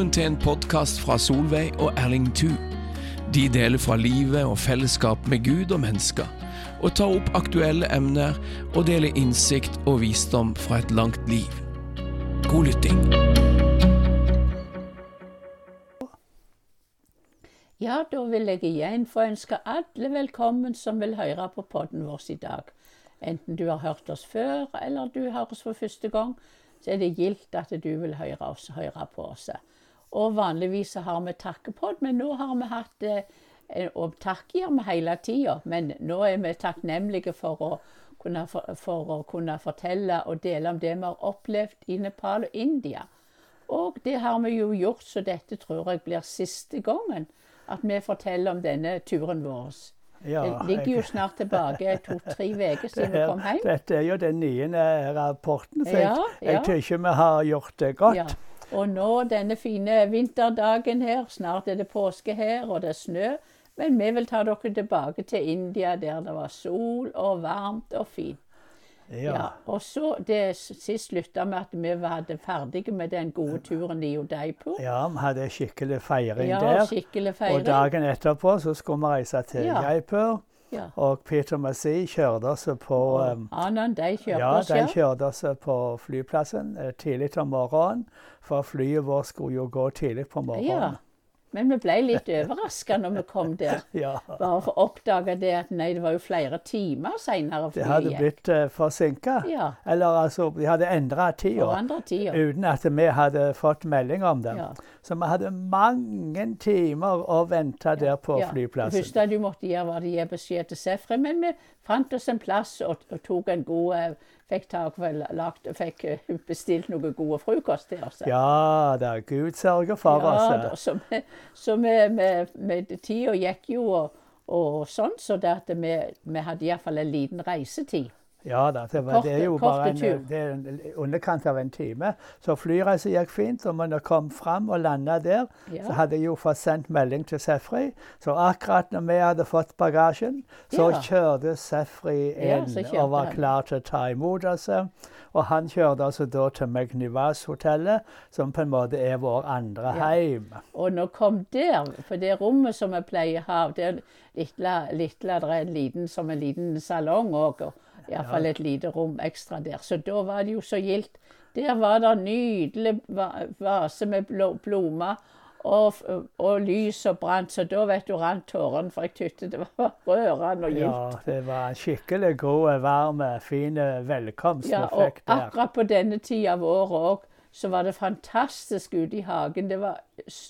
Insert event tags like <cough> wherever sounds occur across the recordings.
Velkommen til en podkast fra Solveig og Erling Thu. De deler fra livet og fellesskap med Gud og mennesker, og tar opp aktuelle emner og deler innsikt og visdom fra et langt liv. God lytting. Ja, da vil jeg igjen få ønske alle velkommen som vil høre på podden vår i dag. Enten du har hørt oss før, eller du hører oss for første gang, så er det gildt at du vil høre, oss, høre på oss. Og vanligvis har vi takkepod, men nå har vi hatt eh, Og takk gjør vi hele tida, men nå er vi takknemlige for å, kunne, for, for å kunne fortelle og dele om det vi har opplevd i Nepal og India. Og det har vi jo gjort, så dette tror jeg blir siste gangen at vi forteller om denne turen vår. Ja, det ligger jo snart tilbake to-tre uker <laughs> siden vi kom hjem. Dette er jo den nye rapporten, så Ja, jeg, jeg tykker vi har gjort det godt. Ja. Og nå denne fine vinterdagen her, snart er det påske her, og det er snø. Men vi vil ta dere tilbake til India, der det var sol og varmt og fint. Ja. Ja. Og så det sist slutta med at vi var ferdige med den gode turen i Udaipur. Ja, vi hadde skikkelig feiring Ja, der. skikkelig Og dagen etterpå så skulle vi reise til Ja. Jaipur. Ja. Og Peter Massey kjørte oss på um, de kjørte ja, oss, de ja. kjørte oss på flyplassen eh, tidlig om morgenen. For flyet vårt skulle jo gå tidlig på ja. Men vi ble litt overraska når vi kom der. <laughs> Ja. Bare for å oppdage det at nei, det var jo flere timer seinere Det hadde blitt uh, forsinka. Ja. Eller altså, de hadde endra tida. Uten at vi hadde fått melding om det. Ja. Så vi hadde mange timer å vente der på Ja. Det flyplassen. første du måtte gjøre, var å gi beskjed til Sefre, men vi fant oss en plass og, og tok en god eh, Fikk, tak, vel, lagt, fikk eh, bestilt noe gode frokost til oss. Ja da, Gud sørger for Ja, oss. da, så vi, tida gikk jo og, og sånn, så det at vi, vi hadde iallfall en liten reisetid. Ja da, det, var, det er jo bare en, det en underkant av en time. Så flyreisen gikk fint. Og når jeg kom fram og landa der, Ja. så hadde jeg jo fått sendt melding til Sefri. Så akkurat når vi hadde fått bagasjen, så Ja. kjørte Sefri inn ja, og var klar til å ta imot oss. Og han kjørte altså da til Magnivas-hotellet, som på en måte er vår andre heim. Og jeg kom der, for det rommet som vi pleier å ha, det er litt, litt, det er en liten, som en liten salong òg, og iallfall et lite rom ekstra der. Så da var det jo så gildt. Der var det nydelig vase med blomster. Og, og lys og brant, så da vet du rant tårene, for jeg tykte det var rørende og gildt. Ja, det var en skikkelig god, varm, fin velkomst Ja, vi og fikk der. akkurat på denne tida av året òg, så var det fantastisk ute i hagen. Det var,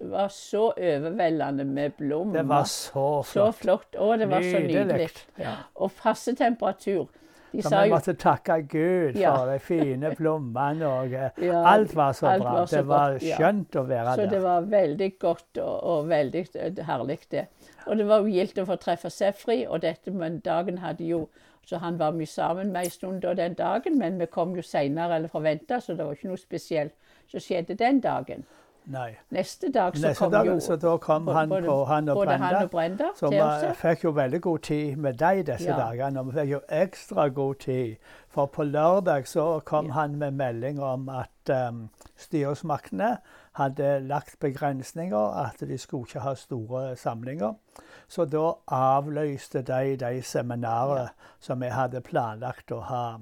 var så overveldende med blomster. Det var så flott. Så flott. Å, det var så Nydelig. nydelig. Ja. Og passe temperatur. De Så vi måtte takke Gud Ja. for de fine <laughs> plommene. og eh, Ja, Alt var så alt bra. var så det var godt, skjønt å være Så det var veldig godt og, og veldig eh, herlig, det. Og det var jo gildt å få treffe Sefri, og dette, men dagen hadde jo Så han var mye sammen med en stund da den dagen, men vi kom jo seinere eller forventa, så det var ikke noe spesielt som skjedde den dagen. Nei. Neste dag så Neste kom dag, jo så da kom han både- på han og Brenda. han og Brenda Så vi fikk jo veldig god tid med deg disse Ja. dagene. Og vi fikk jo ekstra god tid. For på lørdag så kom Ja. han med melding om at um, styresmaktene hadde lagt begrensninger, at de skulle ikke ha store samlinger. Så da avløste de de seminarene som vi hadde planlagt å ha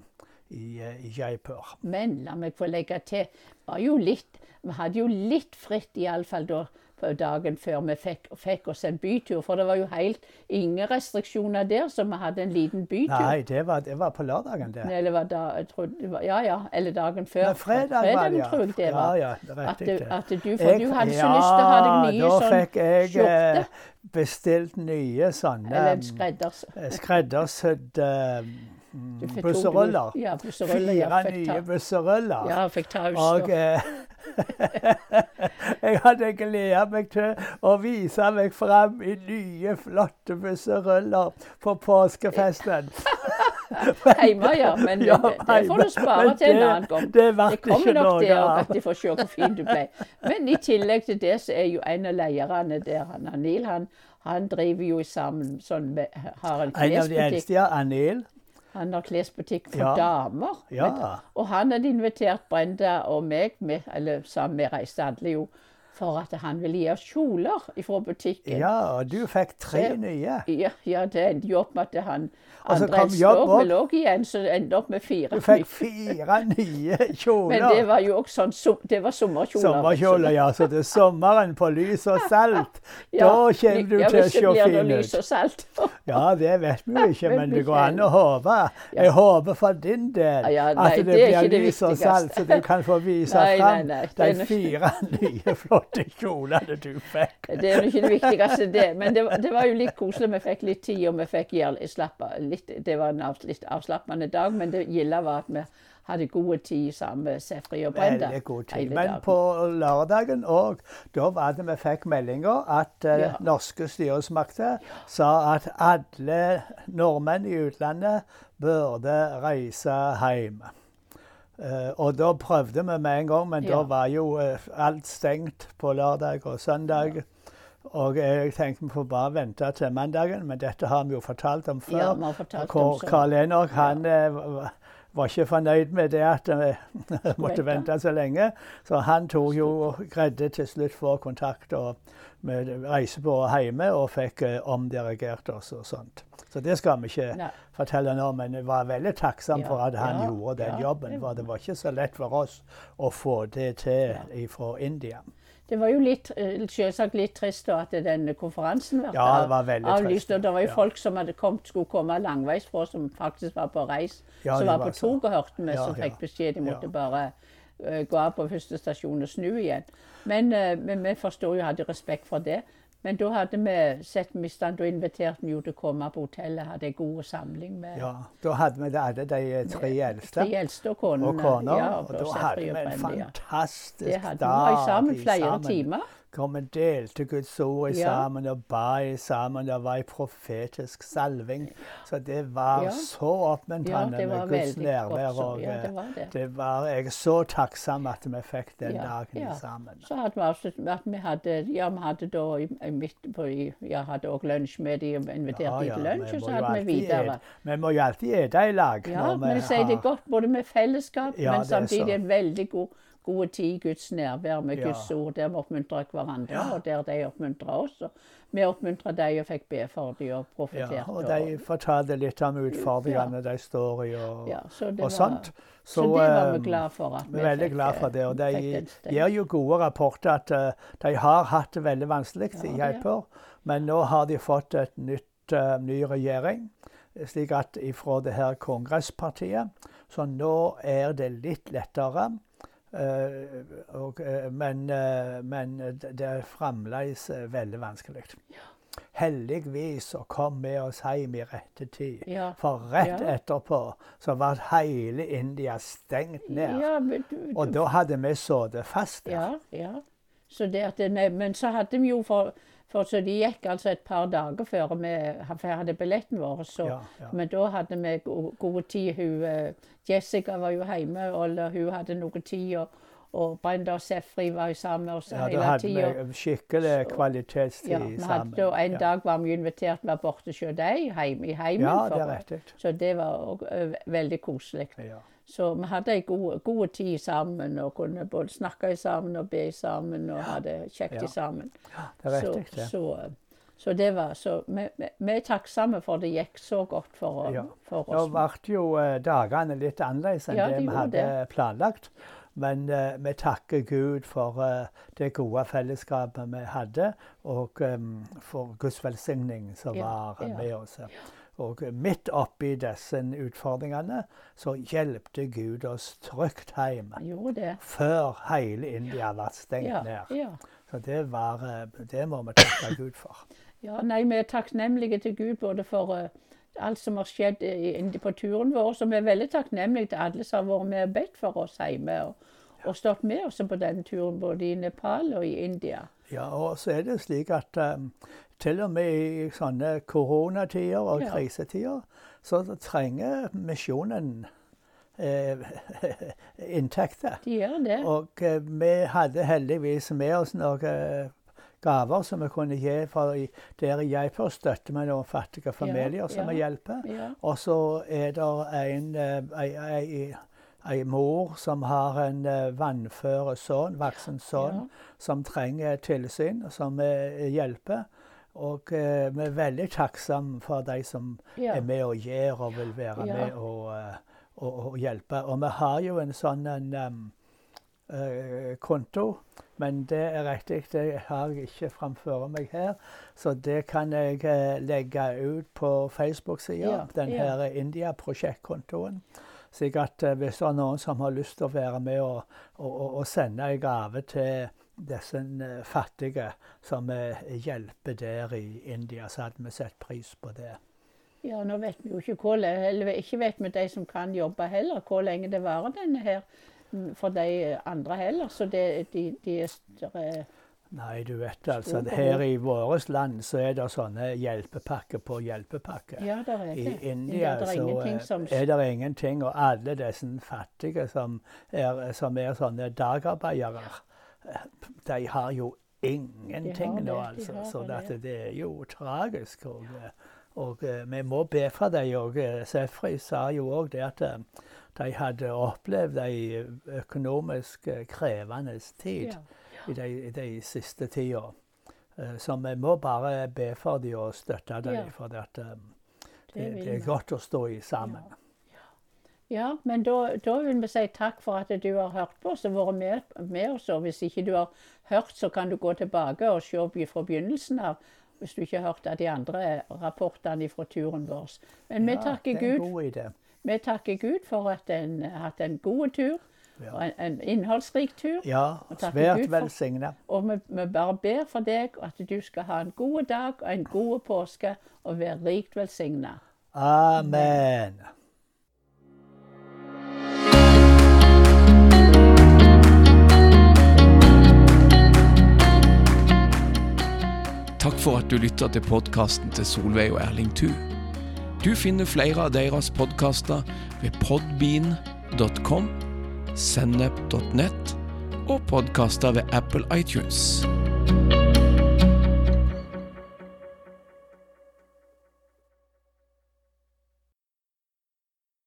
i, eh, i Jaipur. Men la meg få legge til, var jo litt, vi hadde jo litt fritt iallfall da på dagen før vi fikk, fikk oss en bytur. For det var jo helt ingen restriksjoner der, så vi hadde en liten bytur. Nei, det var, det var på lørdagen, det. Eller var da, jeg var, ja, ja, eller dagen før. Men fredag var det, Fredagen ja. tror jeg det var. Ja, ja, At, riktig det. at du, for du hadde så lyst til å ha deg nye sånn Ja, da fikk jeg skjorte. eh, bestilt nye sånne Eller skredders. eh, skreddersydde mm, Du fikk to busseruller. Ja, busseruller. ja, Fire nye busseruller. Ja, fikk ta ut Og eh, <laughs> jeg hadde gleda meg til å vise meg fram i nye, flotte busseruller på påskefesten. <laughs> Hjemme, ja. Men Ja, det, det får du spare til en annen gang. det det, Det kommer nok der òg, at de får se hvor fin du ble. Men i tillegg til det, så er jo en av lederne der, han Anil, han, han driver jo sammen sånn med, har en En av de klesbutikk. eldste, ja, Anil. Han har klesbutikk for Ja. damer. Ja. Og han hadde invitert Brenda og meg, med, eller sammen med reiste alle jo, for at han ville gi oss kjoler fra butikken. Ja, og du fikk tre Det- nye. Ja, ja, det endte jo opp med at han andre også. lå igjen, så det endte opp med fire. Du fikk fire nye <laughs> kjoler. Men det var jo også sånn Det var sommerkjoler. Sommerkjoler, ja. Så det er sommeren på lys og salt. <laughs> Ja, Da kommer du til å se fin noe lys ut. og salt. <laughs> Ja, det vet vi jo ikke, Men det går an å håpe. Jeg håper for din del at det, blir lys og salt, så du kan få vise fram de fire nye, flotte kjolene du fikk. Det er jo ikke det viktigste, det. Men det, var- det var jo litt koselig. Vi fikk litt tid, og vi fikk slappe litt. Det var en av, litt avslappende dag, men det gilde var at vi hadde god tid sammen med Sefri og Brenda. Veldig god tid. Men på lørdagen òg, da var det vi fikk meldinger at eh, Ja. norske styresmakter sa at alle nordmenn i utlandet burde reise hjem. Eh, og da prøvde vi med en gang, men da var jo eh, alt stengt på lørdag og søndag. Og jeg tenkte vi får bare vente til mandagen, men dette har vi jo fortalt om før. Ja, vi har fortalt om Hvor så. Karl Enok han eh, var- ikke fornøyd med det at vi <laughs> måtte Vente. så lenge. Så han tok jo og greide til slutt få kontakt og med reisebyrået hjemme og fikk eh, omdirigert oss og sånt. Så det skal vi ikke Nei. fortelle nå, men jeg var veldig takksom Ja, for at han ja, gjorde den ja, jobben. For det var ikke så lett for oss å få det til fra India. Det var jo litt, eh, selvsagt litt trist da at denne konferansen ble Ja, det var avlyst. trist, Og det var jo ja. folk som hadde kommet, skulle komme langveisfra, som faktisk var på reis. Ja, som var på tog og hørte vi, som fikk beskjed de måtte bare uh, gå av på første stasjon og snu igjen. Men, uh, men vi forstår jo, hadde respekt for det. Men da hadde vi sett vi i stand, da inviterte vi jo til å komme på hotellet, hadde en god samling med Ja, da hadde vi alle de tre eldste. Tre eldste og konene. og ja, og da hadde vi en fantastisk dag Det hadde vi sammen flere timer. Kom og delte Guds ord i Ja. sammen og ba sammen. Det var en profetisk salving. Så det var Ja. så oppmuntrende Ja, med Guds nærvær. og, eh, det var det. det var, jeg er så takksom at vi fikk den dagen sammen. Så hadde vi avsluttet at vi hadde, ja, vi hadde da midt på, Jeg hadde også lunsj med de og inviterte Ja, de ja, til lunsj, og så hadde vi videre. Vi må jo alltid ete i lag. Ja, men vi sier det godt både med fellesskap, men samtidig en veldig god, god tid i Guds nærvær med Ja. Guds ord, der vi oppmuntrer hverandre, Ja. og der de oppmuntrer oss. Og vi oppmuntret de og fikk be for de og Ja, og de fortalte litt om utfordringene de står i og, ja, så det var, sånt. Så, det var vi eh, glad for at Vi er veldig fikk, glad for eh, det. Og de gir jo gode rapporter at uh, de har hatt det veldig vanskelig i Ja, et. Men nå har de fått et nytt, uh, ny regjering. Slik at ifra det her kongresspartiet. Så nå er det litt lettere. Eh, og, eh, men, eh, men det er fremdeles veldig vanskelig. Heldigvis så kom vi oss hjem i rette tid. Ja. For rett Ja. etterpå så var hele India stengt ned. Ja, men du, Og da hadde vi sittet fast der. Ja, ja. Så det at nei, men så hadde vi jo for, for så det gikk altså et par dager før vi hadde billetten vår. Så, Ja, ja. Men da hadde vi go- god tid. Hun, eh, Jessica var jo hjemme, og hun hadde noe tid. Og, og Brenda og Sefri var jo sammen med oss Ja, da hadde tida. vi skikkelig kvalitetstid Ja, vi sammen. hadde, og en ja. dag var vi invitert og borte hos deg heim, i heimen. ja, det er riktig. Så det var også, eh, veldig koselig. Ja. Så vi hadde en god, god tid sammen og kunne både snakke sammen og be sammen og ha det kjekt Ja. sammen. Det er så, riktig, det. Så, så det var så vi, vi, vi er takksomme for det gikk så godt for, Ja. for Nå ble jo eh, dagene litt annerledes enn Ja, det de vi hadde hadde planlagt. Men eh, vi takker Gud for eh, det gode fellesskapet vi hadde, og um, for Guds velsigning som Ja, var ja. med oss. Og midt oppi disse utfordringene så hjelpte Gud oss trygt hjem. Før hele India ble stengt Ja, ned. ja. Så det, var, eh, det må vi takke Gud for. ja, nei, vi er takknemlige til Gud både for uh, alt som har skjedd i, i- på turen vår, så vi er veldig takknemlige til alle som har vært med og bedt for oss hjemme. Og, og stått med oss på den turen, både i Nepal og i India. Ja, og så er det slik at um, til og med i sånne koronatider og Ja. krisetider, så trenger misjonen eh, <laughs> inntekter. De gjør det. Og eh, vi hadde heldigvis med oss noen eh, gaver som vi kunne gi. For i, der jeg Geipur støtter med noen fattige familier som ja. vi hjelper. Ja. Og så er det en, eh, ei, mor som har en uh, vannfør sønn, voksen sønn, ja. som trenger tilsyn, som uh, hjelper. Og eh, vi er veldig takksomme for de som ja. er med og gjør og vil være ja. med og, og, og, hjelpe. Og vi har jo en sånn en, um, konto, men det er riktig, det har jeg ikke framfor meg her. Så det kan jeg legge ut på Facebook-sida, ja. den her India-prosjektkontoen. Slik at uh, hvis det er noen som har lyst til å være med og, og sende en gave til disse eh, fattige som hjelper der i India, så hadde vi sett pris på det. Ja, nå vet vi jo ikke hvor eller ikke vet vi de som kan jobbe heller, hvor lenge det varer denne her mm, for de andre heller. Så det, de, de er Nei, du vet altså, her i vårt land så er det sånne hjelpepakke på hjelpepakke. Ja, der er det. I India det er så eh, som... er det ingenting. Og alle disse fattige som er, som er sånne dagarbeidere, de har jo ingenting nå, altså. Så det, det, er jo tragisk. Og, og uh, vi må be for dem. Og uh, Sefri sa jo òg det at uh, de hadde opplevd ei økonomisk krevende tid. I de, de siste tida. Så vi må bare be for dem og støtte dem, for at, um, det, det, er godt å stå i sammen. Ja, men da, da, vil vi si takk for at du har hørt på oss og vært med, med oss. Og hvis ikke du har hørt, så kan du gå tilbake og se fra begynnelsen av. Hvis du ikke har hørt av de andre rapportene fra turen vår. Men vi takker Gud. Vi takker Gud for at en har hatt en god tur. Ja. En, en, innholdsrik tur. Ja, svært velsigna. Og vi, vi, bare ber for deg at du skal ha en god dag og en god påske og være rikt velsigna. Amen. For at du lytter til podkasten til Solveig og Erling Thu. Du finner flere av deres podkaster ved podbean.com sennep.nett og podkaster ved Apple iTunes.